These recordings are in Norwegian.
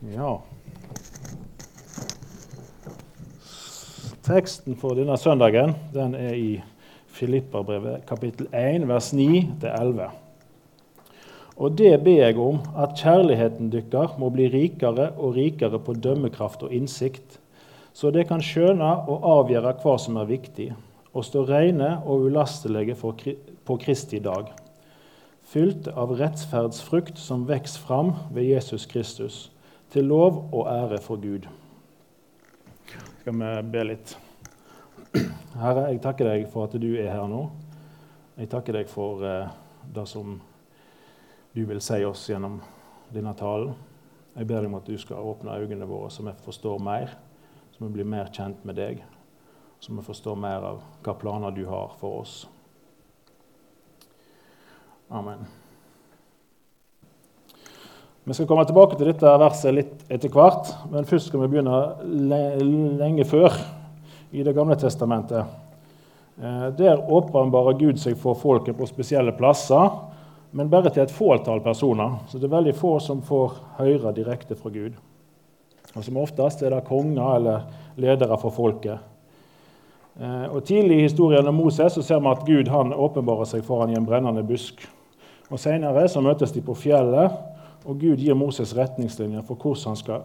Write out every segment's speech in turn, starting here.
Ja. Teksten for denne søndagen den er i Filipperbrevet kapittel 1, vers 9-11. Og det ber jeg om, at kjærligheten dykker må bli rikere og rikere på dømmekraft og innsikt, så det kan skjøne og avgjøre hva som er viktig, og stå reine og ulastelige på Kristi dag, fylt av rettferdsfrukt som vokser fram ved Jesus Kristus til lov og ære for Gud. Skal vi be litt? Herre, jeg takker deg for at du er her nå. Jeg takker deg for eh, det som du vil si oss gjennom denne talen. Jeg ber deg om at du skal åpne øynene våre, så vi forstår mer, så vi blir mer kjent med deg, så vi forstår mer av hva planer du har for oss. Amen. Vi skal komme tilbake til dette verset litt etter hvert, men først skal vi begynne lenge før, i Det gamle testamentet. Eh, der åpenbarer Gud seg for folket på spesielle plasser, men bare til et fåtall personer. Så det er veldig få som får høre direkte fra Gud. Og Som oftest er det konger eller ledere for folket. Eh, og Tidlig i historien om Moses så ser vi at Gud han åpenbarer seg for ham i en brennende busk. Og Senere så møtes de på fjellet og Gud gir Moses retningslinjer for hvordan han skal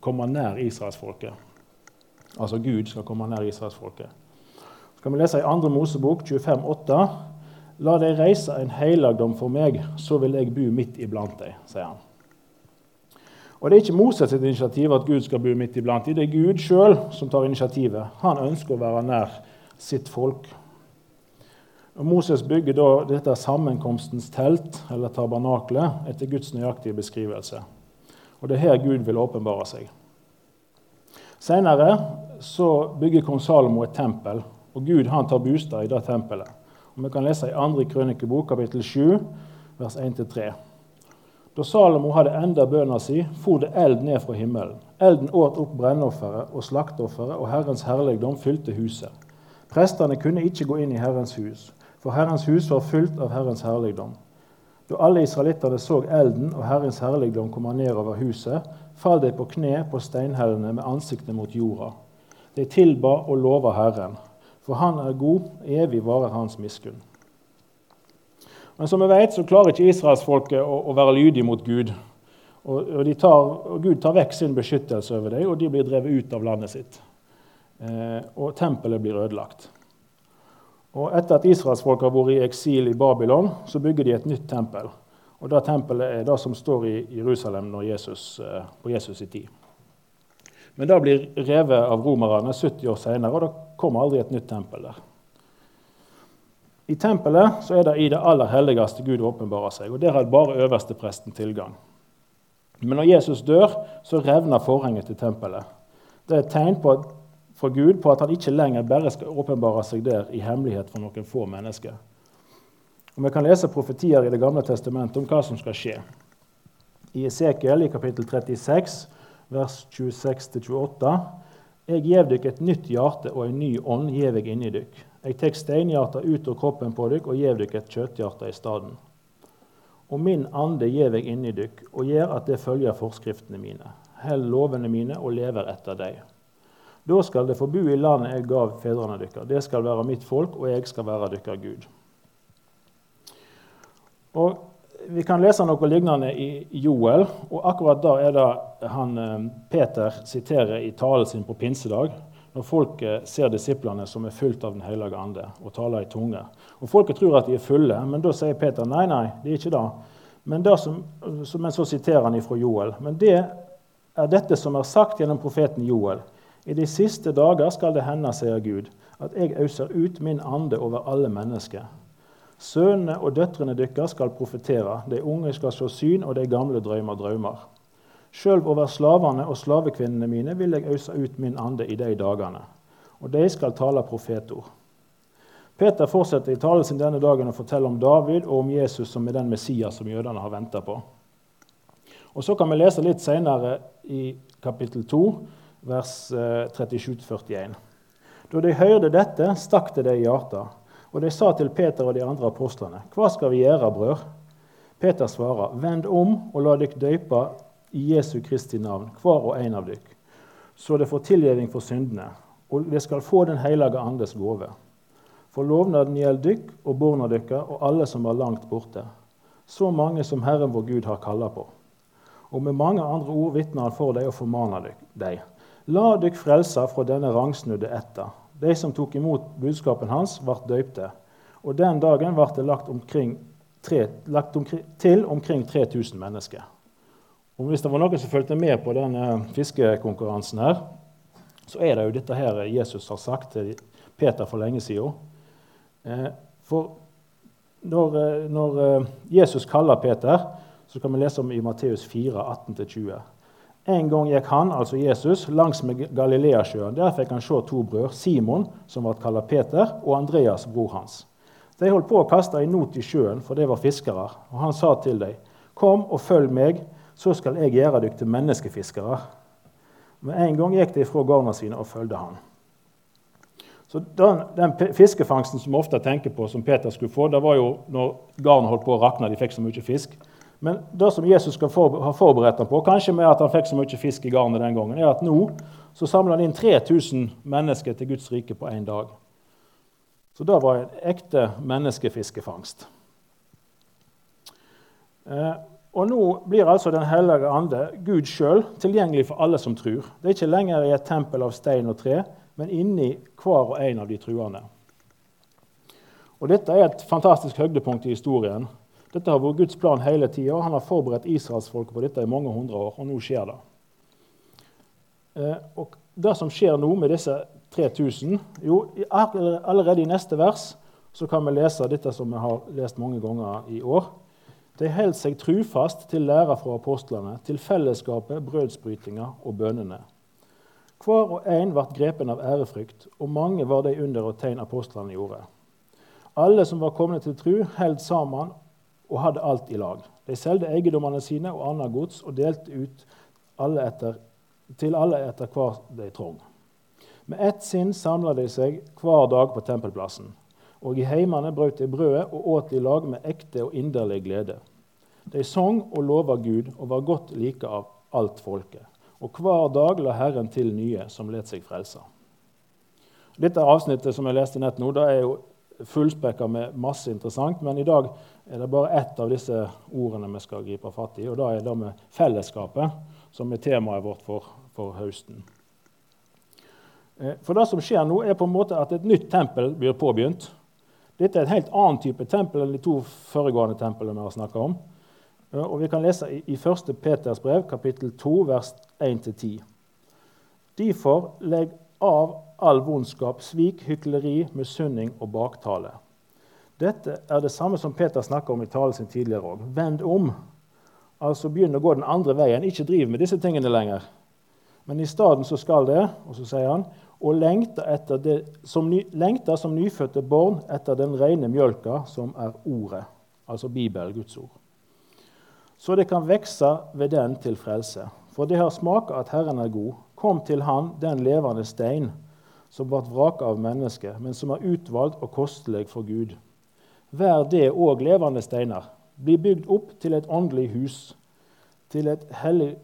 komme nær israelsfolket. Altså Gud skal komme nær israelsfolket. Så kan vi lese i 2. Mosebok 25, 8. La deg reise en helligdom for meg, så vil jeg bo midt iblant deg, sier han. Og Det er ikke Moses' sitt initiativ at Gud skal bo midt iblant dem. Det er Gud sjøl som tar initiativet. Han ønsker å være nær sitt folk. Og Moses bygger da dette sammenkomstens telt, eller tabernaklet, etter Guds nøyaktige beskrivelse. Og Det er her Gud vil åpenbare seg. Senere så bygger kong Salomo et tempel, og Gud han tar bostad i det tempelet. Og Vi kan lese i 2. krønikebok, kapittel 7, vers 1-3. Da Salomo hadde enda bønna si, for det eld ned fra himmelen. Elden åt opp brennofferet og slakteofferet, og Herrens herligdom fylte huset. Prestene kunne ikke gå inn i Herrens hus, for Herrens hus var fullt av Herrens herligdom. Da alle israelittene så elden og Herrens herligdom komme ned over huset, falt de på kne på steinhellene med ansiktet mot jorda. De tilba og lova Herren, for Han er god, evig varer Hans miskunn. Men som vi vet, så klarer ikke israelsfolket å, å være lydige mot Gud. Og, og, tar, og, Gud tar vekk sin beskyttelse over dem, og de blir drevet ut av landet sitt. Eh, og tempelet blir ødelagt. Og Etter at israelsfolket har vært i eksil i Babylon, så bygger de et nytt tempel. Og Det tempelet er det som står i Jerusalem Jesus, eh, på Jesus' i tid. Men det blir revet av romerne 70 år senere, og det kommer aldri et nytt tempel der. I tempelet så er det i det aller helligste Gud åpenbarer seg, og der har bare øverstepresten tilgang. Men når Jesus dør, så revner forhenget til tempelet. Det er et tegn på at fra Gud på at han ikke lenger bare skal åpenbare seg der i hemmelighet for noen få mennesker. Og Vi kan lese profetier i Det gamle testamentet om hva som skal skje. I Esekiel i kapittel 36, vers 26-28.: Jeg gjev dykk et nytt hjerte, og en ny ånd gjev jeg inni dykk. Jeg tek steinhjarta ut av kroppen på dykk og gjev dykk et kjøtthjarte i staden. Og min ande gjev jeg inni dykk, og gjør at det følger forskriftene mine. Hell lovene mine og lever etter dem. Da skal det få bo i landet jeg gav fedrene deres. Det skal være mitt folk, og jeg skal være deres Gud. Og Vi kan lese noe lignende i Joel, og akkurat da er det han eh, Peter siterer i talen sin på pinsedag, når folket ser disiplene som er fulgt av Den hellige ande og taler i tunge. Og Folket tror at de er fulle, men da sier Peter nei, nei, de er ikke det. Men, det som, men så siterer han ifra Joel. Men det er dette som er sagt gjennom profeten Joel. I de siste dager skal det hende, sier Gud, at jeg auser ut min ande over alle mennesker. Sønnene og døtrene deres skal profetere, de unge skal se syn, og de gamle drømmer drømmer. Sjøl over slavene og slavekvinnene mine vil jeg ause ut min ande i de dagene, og de skal tale profetord. Peter fortsetter i talen sin denne dagen å fortelle om David og om Jesus som er den Messias som jødene har venta på. Og Så kan vi lese litt senere i kapittel 2 vers 37-41. Eh, da de hørte dette, stakk det dem i hjertet, og de sa til Peter og de andre apostlene.: Hva skal vi gjøre, brød? Peter svarer, Vend om og la dere døype i Jesu Kristi navn, hver og en av dykk, så det får tilgjeving for syndene, og det skal få Den hellige andes gave. For lovnaden gjelder dykk og barna dykkar og alle som er langt borte, så mange som Herren vår Gud har kalla på. Og med mange andre ord vitner han for deg og formaner deg. La dykk frelse fra denne rangsnudde etter. De som tok imot budskapen hans, ble døypte. Og den dagen ble det lagt, omkring, tre, lagt omkring, til omkring 3000 mennesker. Og Hvis det var noen som fulgte med på denne fiskekonkurransen, her, så er det jo dette her Jesus har sagt til Peter for lenge siden. Eh, for når, eh, når eh, Jesus kaller Peter, så kan vi lese om i Matteus 4, 18-20. En gang gikk han, altså Jesus, langs med Galileasjøen. Der fikk han se to brødre, Simon, som ble kalt Peter, og Andreas, bror hans. De holdt på å kaste en not i sjøen, for de var fiskere. Og han sa til dem, 'Kom og følg meg, så skal jeg gjøre dere til menneskefiskere.' Med en gang gikk de fra garna sine og fulgte han. Så den, den, Fiskefangsten som vi ofte tenker på som Peter skulle få, det var jo når garnet holdt på å rakne, de fikk så mye fisk. Men det som Jesus skal for, ha forberedt ham på, kanskje med at han fikk så mye fisk i garnet den gangen, er at nå så samler han inn 3000 mennesker til Guds rike på én dag. Så det var en ekte menneskefiskefangst. Eh, og nå blir altså Den hellige ande, Gud sjøl, tilgjengelig for alle som tror. Det er ikke lenger i et tempel av stein og tre, men inni hver og en av de truende. Og Dette er et fantastisk høydepunkt i historien. Dette har vært Guds plan hele tida. Han har forberedt israelsfolket på dette i mange hundre år, og nå skjer det. Eh, og Det som skjer nå med disse 3000 Jo, allerede i neste vers så kan vi lese dette som vi har lest mange ganger i år. De holdt seg trufast til læra fra apostlene, til fellesskapet, brødsbrytinga og bønnene. Hver og en ble grepen av ærefrykt, og mange var de under og tegn apostlene gjorde. Alle som var kommet til tru, held sammen og hadde alt i lag. De solgte eiendommene sine og annet gods og delte ut alle etter, til alle etter hva de trong. Med ett sinn samla de seg hver dag på tempelplassen. Og i heimene brøt de brødet og åt i lag med ekte og inderlig glede. De sang og lova Gud og var godt like av alt folket. Og hver dag la Herren til nye som let seg frelse. Dette avsnittet som jeg leste nett nå, det er jo fullspekka med masse interessant, men i dag er det bare ett av disse ordene vi skal gripe fatt i, og det er det med fellesskapet, som er temaet vårt for, for høsten. Eh, for det som skjer nå, er på en måte at et nytt tempel blir påbegynt. Dette er et helt annen type tempel enn de to foregående templene vi har snakka om. Eh, og Vi kan lese i 1. Peters brev, kapittel 2, vers 1-10. Derfor legg av all vondskap, svik, hykleri, misunning og baktale. Dette er det samme som Peter snakker om i talen sin tidligere òg. Vend om. Altså begynn å gå den andre veien. Ikke driv med disse tingene lenger. Men i stedet så skal det, og så sier han, og lengte som, ny, som nyfødte barn etter den rene mjølka, som er ordet, altså Bibelen, Guds ord. Så det kan vokse ved den til frelse. For det har smaka at Herren er god. Kom til Han, den levende stein, som ble vraka av mennesket, men som er utvalgt og kostelig for Gud. Vær det òg levende steiner. Bli bygd opp til et åndelig hus, til et hellig,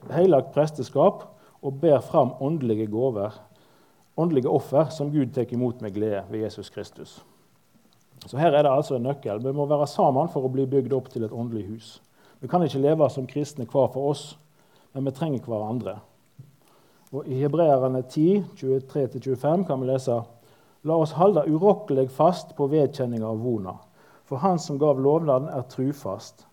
presteskap, og ber fram åndelige gaver åndelige offer som Gud tar imot med glede ved Jesus Kristus. Så Her er det altså en nøkkel. Vi må være sammen for å bli bygd opp til et åndelig hus. Vi kan ikke leve som kristne hver for oss, men vi trenger hverandre. Og I Hebreerne 10, 23-25 kan vi lese La oss holde urokkelig fast på vedkjenninga av vona, for Han som gav lovnaden, er trufast.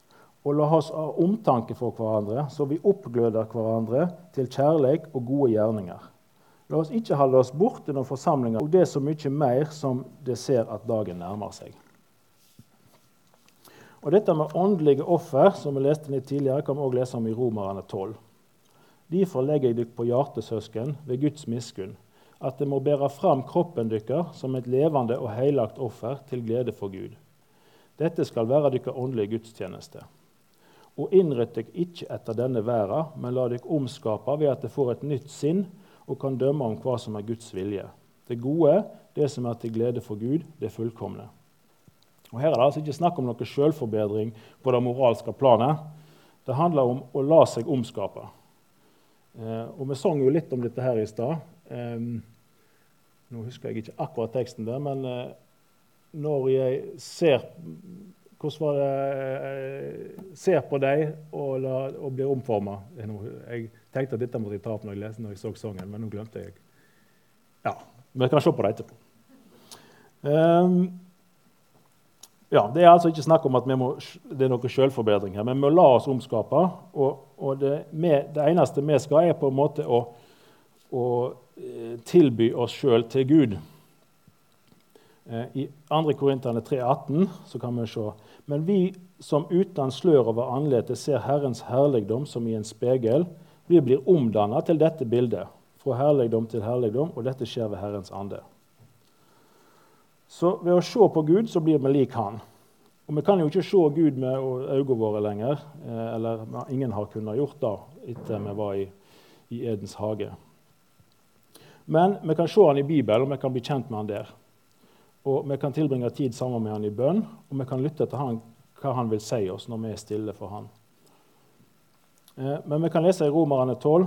Og la oss ha omtanke for hverandre, så vi oppgløder hverandre til kjærleik og gode gjerninger. La oss ikke holde oss borte når forsamlinger og det er så mye mer som det ser at dagen nærmer seg. Og Dette med åndelige offer som vi leste litt tidligere, kan vi også lese om i Romerne 12. Derfor legger jeg dere på hjertet, søsken, ved Guds miskunn, at det må bære fram kroppen deres som et levende og heilagt offer til glede for Gud. Dette skal være deres åndelige gudstjeneste. Og innrett dere ikke etter denne verden, men la dere omskape ved at dere får et nytt sinn og kan dømme om hva som er Guds vilje. Det gode, det som er til glede for Gud, det fullkomne. Og Her er det altså ikke snakk om noe selvforbedring på det moralske planet. Det handler om å la seg omskape. Eh, og vi sang jo litt om dette her i stad. Eh, nå husker jeg ikke akkurat teksten der, men eh, når jeg ser hvordan var det ser på deg og, og blir omforma Jeg tenkte at dette måtte jeg ta opp når jeg leste når jeg så sangen, men nå glemte jeg. Ja, Vi kan se på det etterpå. Um, ja, Det er altså ikke snakk om at må, det er noe selvforbedring her, men vi må la oss omskape. Og, og det, med, det, eneste vi skal, er på en måte å, å eh, tilby oss sjøl til Gud. Eh, I 2. Korinterne 3,18 kan vi se Men vi som uten slør over anletet ser Herrens herligdom som i en spegel, vi blir omdanna til dette bildet, fra herligdom til herligdom, og dette skjer ved Herrens ande. Så ved å se på Gud så blir vi lik Han. Og Vi kan jo ikke se Gud med øynene våre lenger. Eh, eller ingen har kunnet gjort det etter vi var i, i Edens hage. Men vi kan se han i Bibelen, og vi kan bli kjent med han der. Og Vi kan tilbringe tid sammen med han i bønn, og vi kan lytte til han, hva han vil si oss når vi er stille for han. Eh, men vi kan lese i Romerne 12.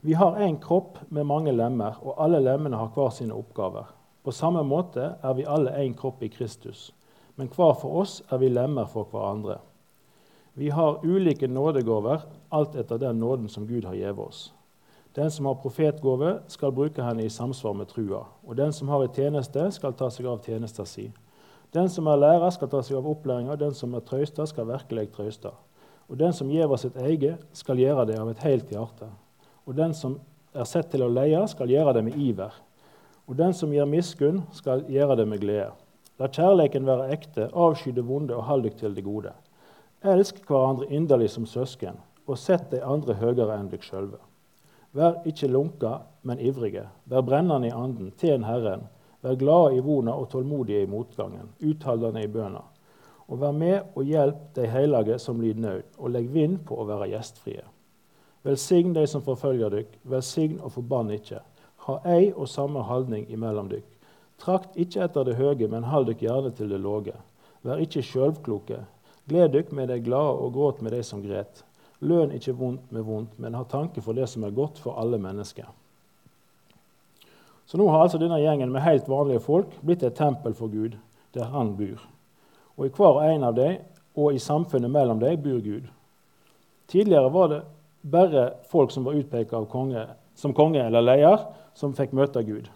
Vi har én kropp med mange lemmer, og alle lemmene har hver sine oppgaver. På samme måte er vi alle én kropp i Kristus, men hver for oss er vi lemmer for hverandre. Vi har ulike nådegaver, alt etter den nåden som Gud har gitt oss. Den som har profetgave, skal bruke henne i samsvar med trua. Og den som har en tjeneste, skal ta seg av tjenesta si. Den som er lærer, skal ta seg av opplæringa. Den som er trøysta, skal virkelig trøysta. Og den som gjever sitt eget, skal gjøre det av et helt hjerte. Og den som er sett til å leie, skal gjøre det med iver. Og den som gir miskunn, skal gjøre det med glede. La kjærleiken være ekte, avsky det vonde og hold deg til det gode. Elsk hverandre inderlig som søsken, og sett de andre høyere enn dere sjølve. Vær ikke lunka, men ivrige. Vær brennende i anden, tjen Herren. Vær glade i vona og tålmodige i motgangen, utholdende i bønna. Og vær med og hjelp de hellige som lider nød, og legg vind på å være gjestfrie. Velsign de som forfølger dere, velsign og forbann ikke. Ha ei og samme holdning imellom dykk. Trakt ikke etter det høye, men hold dykk gjerne til det låge. Vær ikke sjølvkloke. Gled dykk med de glade og gråt med de som gret. Løn ikke vondt med vondt, men ha tanke for det som er godt for alle mennesker. Så nå har altså denne gjengen med helt vanlige folk blitt et tempel for Gud, der han bor. Og i hver en av dem, og i samfunnet mellom dem, bor Gud. Tidligere var det bare folk som var utpekt konge, som konge eller leder, som fikk møte Gud.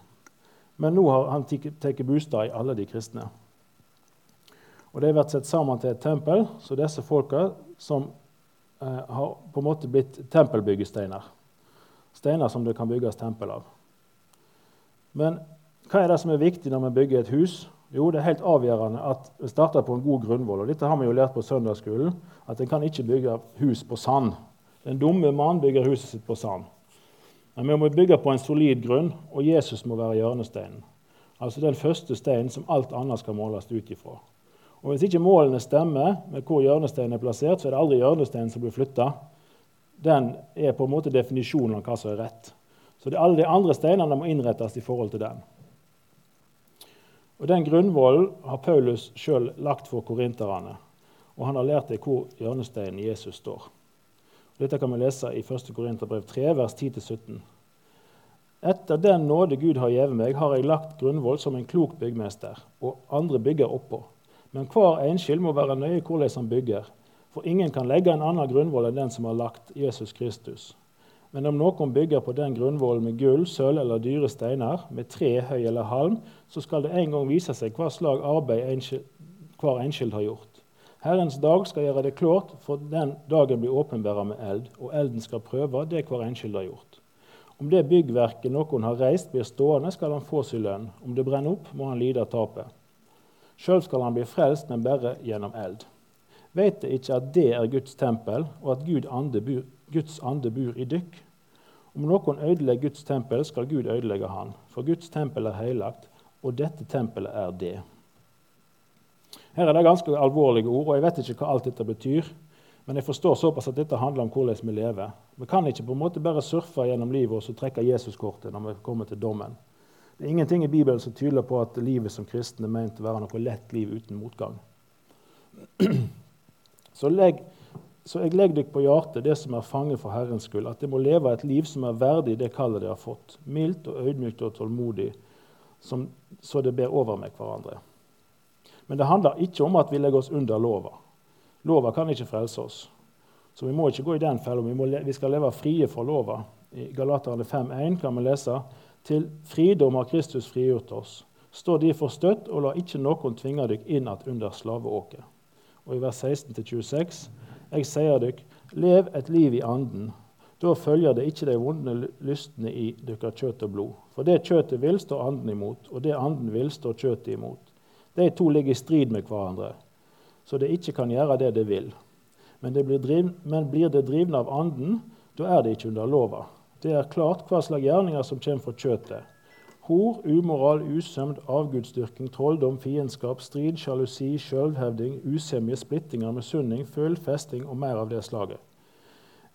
Men nå har han tatt bostad i alle de kristne. Og De blir satt sammen til et tempel, så disse folka som eh, har på en måte blitt tempelbyggesteiner. Steiner som det kan bygges tempel av. Men hva er det som er viktig når vi bygger et hus? Jo, det er helt avgjørende at vi starter på en god grunnvoll. Og dette har vi jo lært på søndagsskolen, at en kan ikke bygge hus på sand. Den dumme mann bygger huset sitt på sand. Men vi må bygge på en solid grunn, og Jesus må være hjørnesteinen. Altså den første steinen som alt annet skal måles ut ifra. Og Hvis ikke målene stemmer med hvor hjørnesteinen er plassert, så er det aldri hjørnesteinen som blir flytta. Den er på en måte definisjonen av hva som er rett. Så det, alle de andre steinene må innrettes i forhold til den. Og Den grunnvollen har Paulus sjøl lagt for korinterne, og han har lært dem hvor hjørnesteinen Jesus står. Dette kan vi lese i 1. Korinterbrev 3, vers 10-17. Etter den nåde Gud har gitt meg, har jeg lagt grunnvoll som en klok byggmester, og andre bygger oppå. Men hver enskild må være nøye hvordan han bygger, for ingen kan legge en annen grunnvoll enn den som har lagt Jesus Kristus. Men om noen bygger på den grunnvollen med gull, sølv eller dyre steiner, med tre, høy eller halm, så skal det en gang vise seg hva slag arbeid hver enskild har gjort. Herrens dag skal gjøre det klart, for den dagen blir åpenbæra med eld, og elden skal prøve det hver enskild har gjort. Om det byggverket noen har reist, blir stående, skal han få sin lønn. Om det brenner opp, må han lide tapet. Sjøl skal han bli frelst, men bare gjennom eld. Vet dere ikke at det er Guds tempel, og at Gud ande bur, Guds ande bor i dykk? Om noen ødelegger Guds tempel, skal Gud ødelegge han. For Guds tempel er heilagt, og dette tempelet er det. Her er det ganske alvorlige ord, og jeg vet ikke hva alt dette betyr. Men jeg forstår såpass at dette handler om hvordan vi lever. Vi kan ikke på en måte bare surfe gjennom livet og så trekke Jesuskortet når vi kommer til dommen. Det er ingenting i Bibelen som tyder på at livet som kristen er ment å være noe lett liv uten motgang. Så legg så jeg legger dere på hjertet det som er fanget for Herrens skyld, at dere må leve et liv som er verdig det kallet dere har fått, mildt og ødmykt og tålmodig, som, så det ber over med hverandre. Men det handler ikke om at vi legger oss under lova. Lova kan ikke frelse oss. Så vi må ikke gå i den fella. Vi, vi, skal leve frie fra lova. I Galaterne 5,1 kan vi lese til fridom har Kristus frigjort oss. Stå derfor støtt, og la ikke noen tvinge dere inn att under slaveåket. Og i vers 16-26.: Jeg sier dere, lev et liv i anden. Da følger det ikke de vonde lystne i deres kjøtt og blod. For det kjøttet vil, står anden imot, og det anden vil, står kjøttet imot. De to ligger i strid med hverandre, så det ikke kan gjøre det det vil. Men, det blir, driv, men blir det drivne av anden, da er det ikke under lova. Det er klart hva slags gjerninger som kommer fra kjøttet Hor, umoral, usømd, avgudsdyrking, trolldom, fiendskap, strid, sjalusi, sjølvhevding, usemje, splittinger, misunning, føl, festing og mer av det slaget.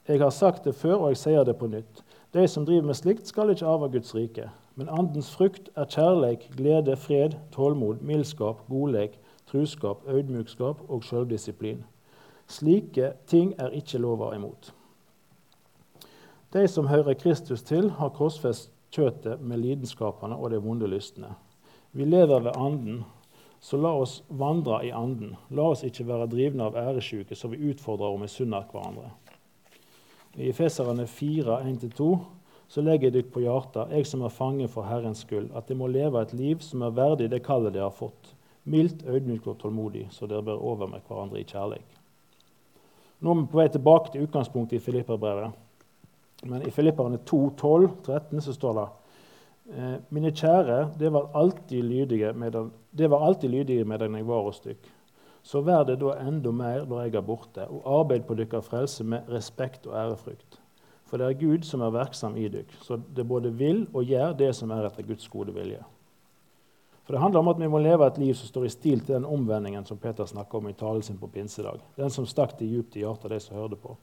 Jeg har sagt det før, og jeg sier det på nytt. De som driver med slikt, skal ikke arve Guds rike. Men andens frukt er kjærleik, glede, fred, tålmod, mildskap, godleik, truskap, øydmykskap og sjølvdisiplin. Slike ting er ikke lova imot. De som hører Kristus til, har korsfest kjøttet med lidenskapene og de vonde lystne. Vi lever ved Anden, så la oss vandre i Anden. La oss ikke være drivne av æresjuke, så vi utfordrer og misunner hverandre. I Efeserane 4, 1-2 så legger jeg dere på hjertet, jeg som er fange for Herrens skyld, at dere må leve et liv som er verdig det kallet dere har fått. Mildt, ydmykt og tålmodig, så dere bør over med hverandre i kjærlighet. Nå er vi på vei tilbake til utgangspunktet i Filipperbrevet. Men i Filipperne 2, 12, 13 så står det eh, Mine kjære, det var alltid lydige med den, det var alltid lydige med jeg var hos dykk. Så vær det da enda mer når jeg er borte, og arbeid på deres frelse med respekt og ærefrykt. For det er Gud som er verksam i dykk, så det både vil og gjør det som er etter Guds gode vilje. For Det handler om at vi må leve et liv som står i stil til den omvendingen som Peter snakker om i talen sin på pinsedag. Den som stakk det djupt i hjertet av de som hørte på.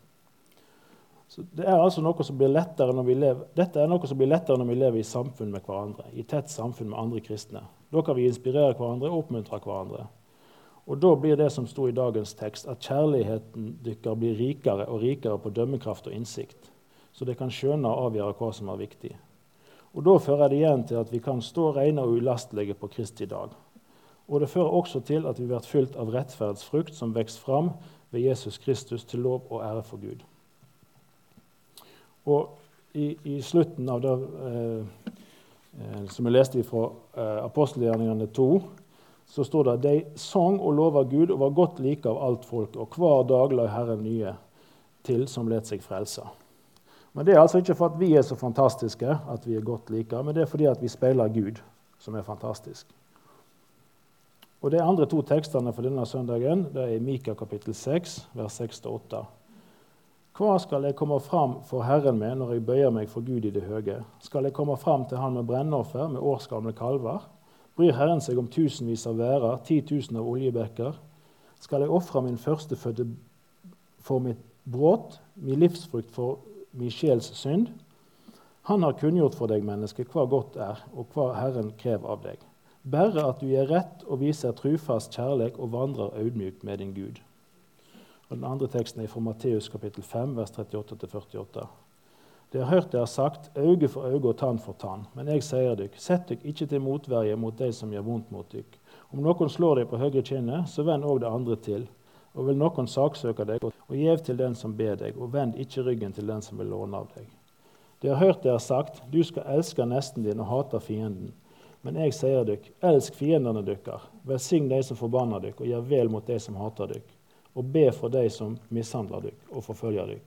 Så det er altså noe som blir lettere når vi lever, Dette er noe som blir lettere når vi lever i samfunn med hverandre, i tett samfunn med andre kristne. Da kan vi inspirere hverandre og oppmuntre hverandre. Og Da blir det som sto i dagens tekst, at kjærligheten deres blir rikere og rikere på dømmekraft og innsikt, så det kan skjønne og avgjøre hva som er viktig. Og Da fører det igjen til at vi kan stå rene og ulastelige på Kristi dag. Og det fører også til at vi blir fylt av rettferdsfrukt som vokser fram ved Jesus Kristus til lov og ære for Gud. Og i, i slutten av det eh, eh som jeg leste fra eh, apostelgjerningene 2, så står det at de sang og lova Gud og var godt like av alt folk, og hver dag la Herren nye til som let seg frelse. Men Det er altså ikke for at vi er så fantastiske at vi er godt like, men det er fordi at vi speiler Gud, som er fantastisk. Og De andre to tekstene for denne søndagen det er Mika kapittel 6, vers 6-8. Hva skal jeg komme fram for Herren med når jeg bøyer meg for Gud i det høye? Skal jeg komme fram til Han med brennoffer, med årsgamle kalver? Bryr Herren seg om tusenvis av værer, ti tusen av oljebekker? Skal jeg ofre min førstefødte for mitt brudd, min livsfrukt for min sjels synd? Han har kunngjort for deg, menneske, hva godt er, og hva Herren krever av deg. Bare at du gjør rett og viser trufast kjærlighet og vandrer audmjukt med din Gud. Og Den andre teksten er fra Matteus kapittel 5, vers 38-48. Dere har hørt har sagt, øye for øye og tann for tann. Men jeg sier dere, sett dere ikke til motverje mot de som gjør vondt mot dere. Om noen slår deg på høyre kinnet, så vend òg det andre til. Og vil noen saksøke deg, og gjev til den som ber deg, og vend ikke ryggen til den som vil låne av deg. De har hørt dere sagt, du skal elske nesten din og hate fienden. Men jeg sier dere, elsk fiendene deres, velsign de som forbanner dere, og gjør vel mot de som hater dere og be for de som mishandler dere og forfølger dere.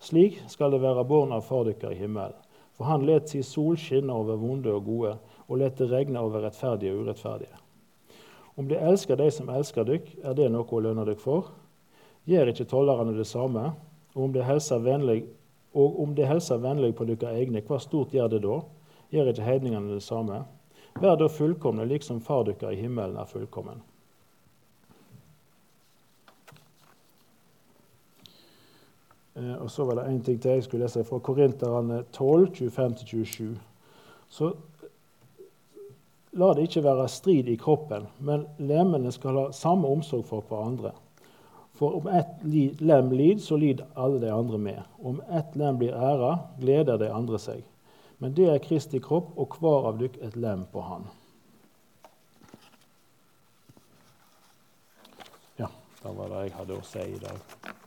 Slik skal det være barn av Far dere i himmelen. For han let si sol skinne over vonde og gode, og let det regne over rettferdige og urettferdige. Om de elsker de som elsker dere, er det noe å lønne dere for? Gjør ikke tollerne det samme? Og om de hilser vennlig, vennlig på deres egne, hva stort gjør det da? Gjør ikke heidningene det samme? Vær da fullkomne, liksom Far deres i himmelen er fullkommen. Eh, og så var det én ting til jeg skulle lese fra Korinterne 12, 25-27. Så la det ikke være strid i kroppen, men lemmene skal ha samme omsorg for hverandre. For om ett lem lider, så lider alle de andre med. Om ett lem blir æra, gleder de andre seg. Men det er Kristi kropp, og hver av dykk et lem på Han. Ja, det var det jeg hadde å si i dag.